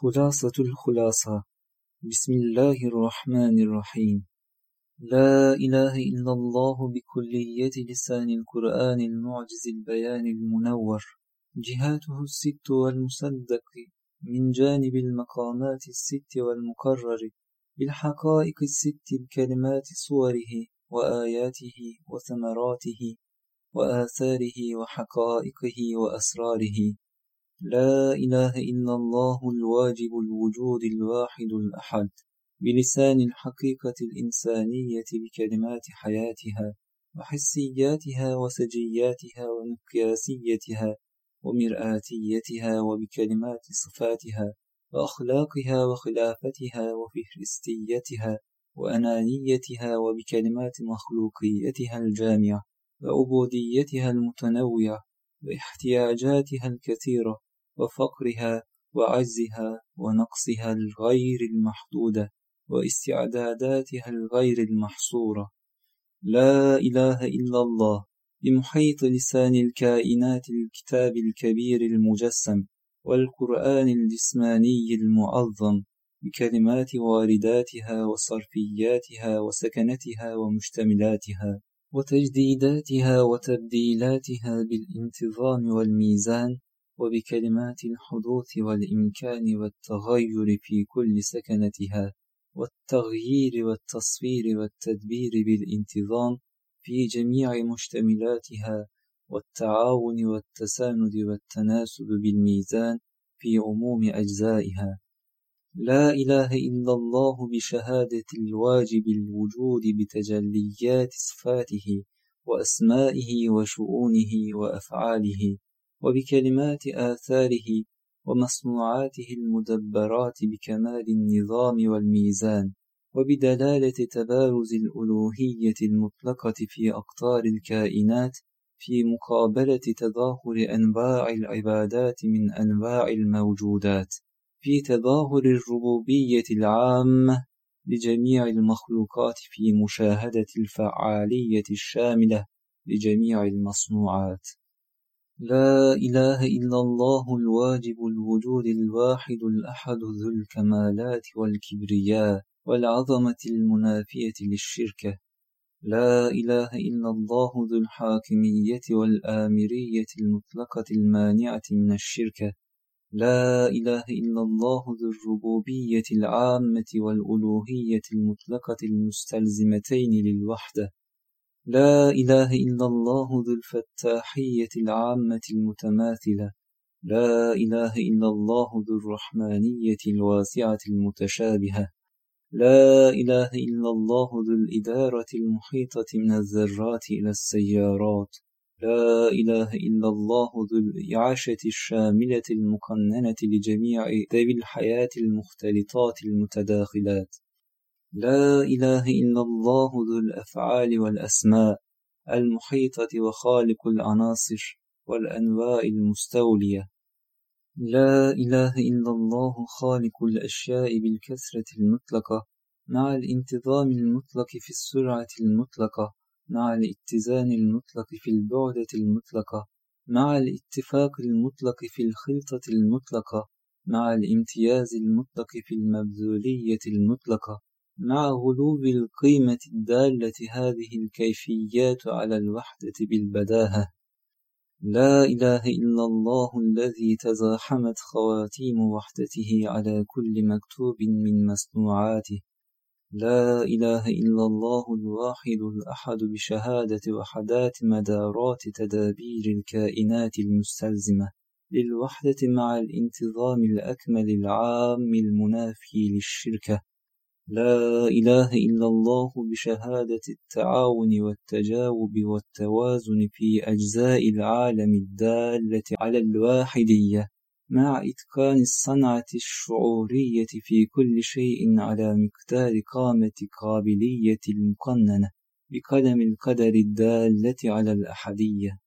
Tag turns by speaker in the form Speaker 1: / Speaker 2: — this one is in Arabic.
Speaker 1: خلاصة الخلاصة. بسم الله الرحمن الرحيم. لا إله إلا الله بكلية لسان القرآن المعجز البيان المنور. جهاته الست والمصدق من جانب المقامات الست والمكرر بالحقائق الست بكلمات صوره وآياته وثمراته وآثاره وحقائقه وأسراره. لا إله إلا الله الواجب الوجود الواحد الأحد بلسان الحقيقة الإنسانية بكلمات حياتها وحسياتها وسجياتها ومقياسيتها ومرآتيتها وبكلمات صفاتها وأخلاقها وخلافتها وفهرستيتها وأنانيتها وبكلمات مخلوقيتها الجامعة وعبوديتها المتنوعة واحتياجاتها الكثيرة وفقرها وعجزها ونقصها الغير المحدودة واستعداداتها الغير المحصورة. لا إله إلا الله بمحيط لسان الكائنات الكتاب الكبير المجسم والقرآن الجسماني المعظم بكلمات وارداتها وصرفياتها وسكنتها ومشتملاتها وتجديداتها وتبديلاتها بالانتظام والميزان وبكلمات الحدوث والإمكان والتغير في كل سكنتها والتغيير والتصوير والتدبير بالانتظام في جميع مشتملاتها والتعاون والتساند والتناسب بالميزان في عموم أجزائها. لا إله إلا الله بشهادة الواجب الوجود بتجليات صفاته وأسمائه وشؤونه وأفعاله. وبكلمات آثاره ومصنوعاته المدبرات بكمال النظام والميزان وبدلالة تبارز الألوهية المطلقة في أقطار الكائنات في مقابلة تظاهر أنواع العبادات من أنواع الموجودات في تظاهر الربوبية العامة لجميع المخلوقات في مشاهدة الفعالية الشاملة لجميع المصنوعات. لا إله إلا الله الواجب الوجود الواحد الأحد ذو الكمالات والكبرياء والعظمة المنافية للشركة. لا إله إلا الله ذو الحاكمية والآمرية المطلقة المانعة من الشركة. لا إله إلا الله ذو الربوبية العامة والألوهية المطلقة المستلزمتين للوحدة. لا إله إلا الله ذو الفتاحية العامة المتماثلة. لا إله إلا الله ذو الرحمانية الواسعة المتشابهة. لا إله إلا الله ذو الإدارة المحيطة من الذرات إلى السيارات. لا إله إلا الله ذو الإعاشة الشاملة المقننة لجميع ذوي الحياة المختلطات المتداخلات. لا إله إلا الله ذو الأفعال والأسماء المحيطة وخالق العناصر والأنواع المستولية. لا إله إلا الله خالق الأشياء بالكثرة المطلقة مع الانتظام المطلق في السرعة المطلقة مع الاتزان المطلق في البعدة المطلقة مع الاتفاق المطلق في الخلطة المطلقة مع الامتياز المطلق في المبذولية المطلقة. مع غلو القيمة الدالة هذه الكيفيات على الوحدة بالبداهة. لا إله إلا الله الذي تزاحمت خواتيم وحدته على كل مكتوب من مصنوعاته. لا إله إلا الله الواحد الأحد بشهادة وحدات مدارات تدابير الكائنات المستلزمة للوحدة مع الانتظام الأكمل العام المنافي للشركة. لا إله إلا الله بشهادة التعاون والتجاوب والتوازن في أجزاء العالم الدالة على الواحدية مع إتقان الصنعة الشعورية في كل شيء على مقدار قامة قابلية المقننة بقدم القدر الدالة على الأحدية.